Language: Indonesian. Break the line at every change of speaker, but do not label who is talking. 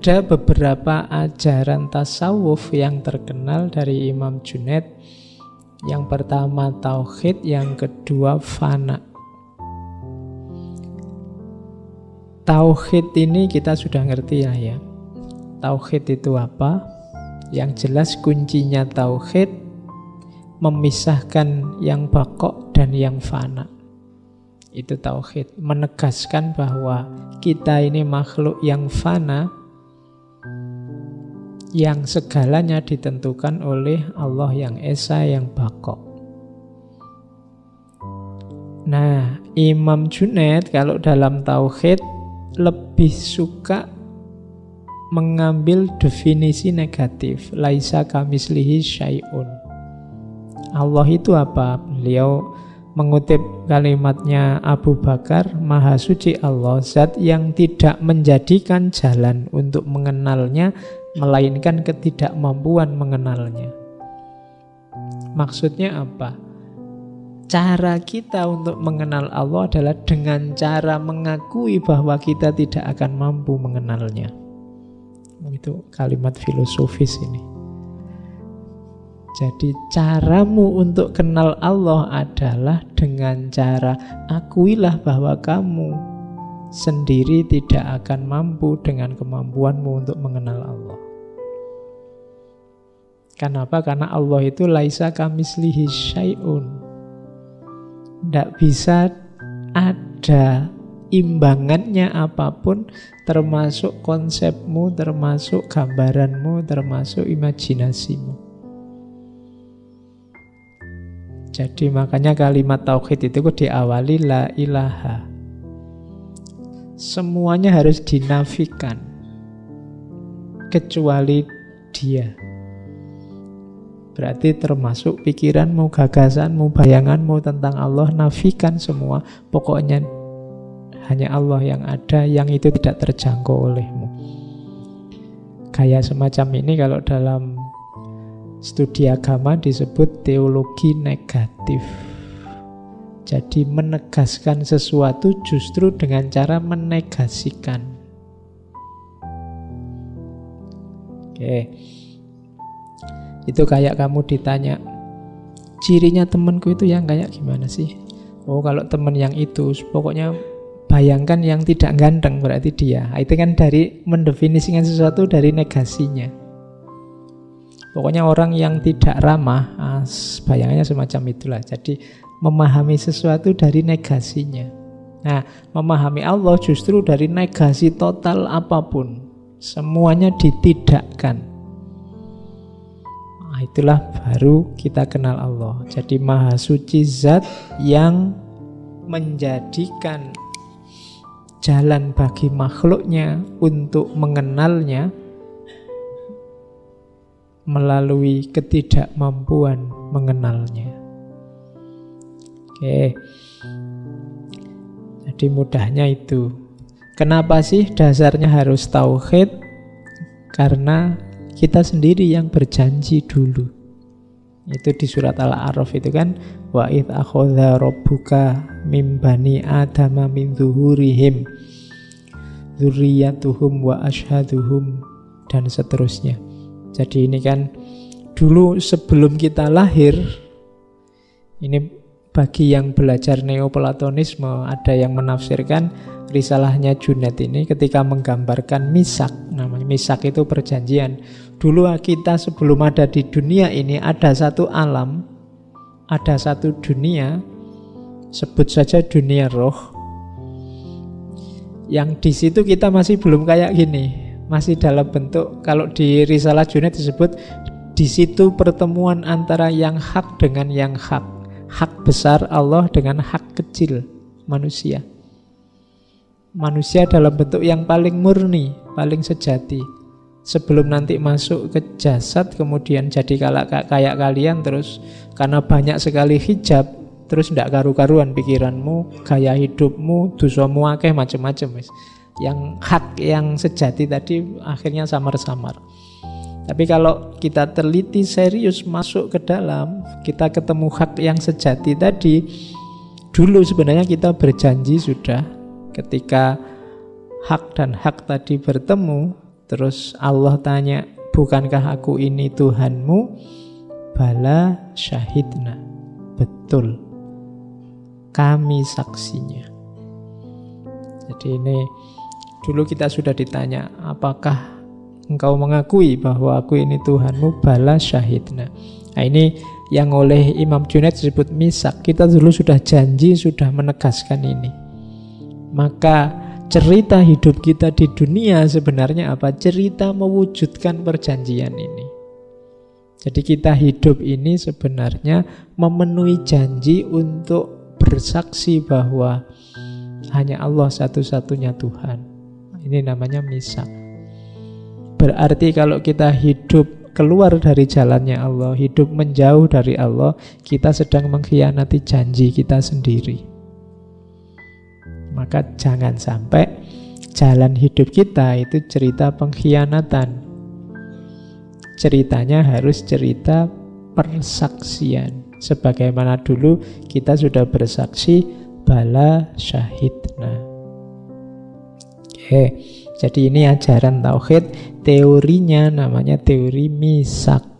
Ada beberapa ajaran tasawuf yang terkenal dari Imam Junaid. Yang pertama tauhid, yang kedua fana. Tauhid ini kita sudah ngerti ya ya. Tauhid itu apa? Yang jelas kuncinya tauhid memisahkan yang bakok dan yang fana. Itu tauhid, menegaskan bahwa kita ini makhluk yang fana yang segalanya ditentukan oleh Allah yang Esa yang Bakok. Nah, Imam Junaid kalau dalam Tauhid lebih suka mengambil definisi negatif. Laisa kamislihi syai'un. Allah itu apa? Beliau mengutip kalimatnya Abu Bakar, Maha Suci Allah, zat yang tidak menjadikan jalan untuk mengenalnya melainkan ketidakmampuan mengenalnya. Maksudnya apa? Cara kita untuk mengenal Allah adalah dengan cara mengakui bahwa kita tidak akan mampu mengenalnya. Itu kalimat filosofis ini. Jadi caramu untuk kenal Allah adalah dengan cara akuilah bahwa kamu sendiri tidak akan mampu dengan kemampuanmu untuk mengenal Allah. Kenapa? Karena Allah itu laisa kamislihi syai'un. Tidak bisa ada imbangannya apa pun termasuk konsepmu, termasuk gambaranmu, termasuk imajinasimu. Jadi makanya kalimat tauhid itu diawali la ilaha semuanya harus dinafikan kecuali dia. Berarti termasuk pikiranmu, gagasanmu, bayanganmu tentang Allah nafikan semua. Pokoknya hanya Allah yang ada yang itu tidak terjangkau olehmu. Kayak semacam ini kalau dalam studi agama disebut teologi negatif. Jadi menegaskan sesuatu justru dengan cara menegasikan. Oke. Itu kayak kamu ditanya, cirinya temanku itu yang kayak gimana sih? Oh, kalau teman yang itu, pokoknya bayangkan yang tidak ganteng berarti dia. Itu kan dari mendefinisikan sesuatu dari negasinya. Pokoknya orang yang tidak ramah, ah, bayangannya semacam itulah. Jadi memahami sesuatu dari negasinya. Nah, memahami Allah justru dari negasi total apa pun. Semuanya ditidakkan. Nah, itulah baru kita kenal Allah. Jadi maha suci zat yang menjadikan jalan bagi makhluknya untuk mengenalnya melalui ketidakmampuan mengenalnya. Oke. Jadi mudahnya itu. Kenapa sih dasarnya harus tauhid? Karena kita sendiri yang berjanji dulu. Itu di surat Al-A'raf itu kan wa id akhadha rabbuka mim bani adama min zuhurihim dzurriyyatuhum wa ashhaduhum dan seterusnya. Jadi ini kan dulu sebelum kita lahir ini bagi yang belajar neoplatonisme ada yang menafsirkan risalahnya Junet ini ketika menggambarkan misak. Namanya misak itu perjanjian. Dulu kita sebelum ada di dunia ini ada satu alam ada satu dunia sebut saja dunia roh yang di situ kita masih belum kayak gini masih dalam bentuk kalau di risalah Junet disebut di situ pertemuan antara yang hak dengan yang hak hak besar Allah dengan hak kecil manusia. Manusia dalam bentuk yang paling murni, paling sejati. Sebelum nanti masuk ke jasad, kemudian jadi kayak, kayak kalian terus karena banyak sekali hijab, terus tidak karu-karuan pikiranmu, gaya hidupmu, dosamu akeh macam-macam Yang hak yang sejati tadi akhirnya samar-samar. Tapi kalau kita teliti serius masuk ke dalam, kita ketemu hak yang sejati tadi, dulu sebenarnya kita berjanji sudah ketika hak dan hak tadi bertemu, Terus Allah tanya, bukankah aku ini Tuhanmu? Bala syahidna. Betul. Kami saksinya. Jadi ini dulu kita sudah ditanya, apakah engkau mengakui bahwa aku ini Tuhanmu? Bala syahidna. Nah ini yang oleh Imam Junaid disebut misak. Kita dulu sudah janji, sudah menegaskan ini. Maka cerita hidup kita di dunia sebenarnya apa? Cerita mewujudkan perjanjian ini. Jadi kita hidup ini sebenarnya memenuhi janji untuk bersaksi bahwa hanya Allah satu-satunya Tuhan. Ini namanya misak. Berarti kalau kita hidup keluar dari jalannya Allah, hidup menjauh dari Allah, kita sedang mengkhianati janji kita sendiri. Maka jangan sampai jalan hidup kita itu cerita pengkhianatan. Ceritanya harus cerita persaksian. Sebagaimana dulu kita sudah bersaksi bala syahidna. Jadi ini ajaran tauhid, teorinya namanya teori misak.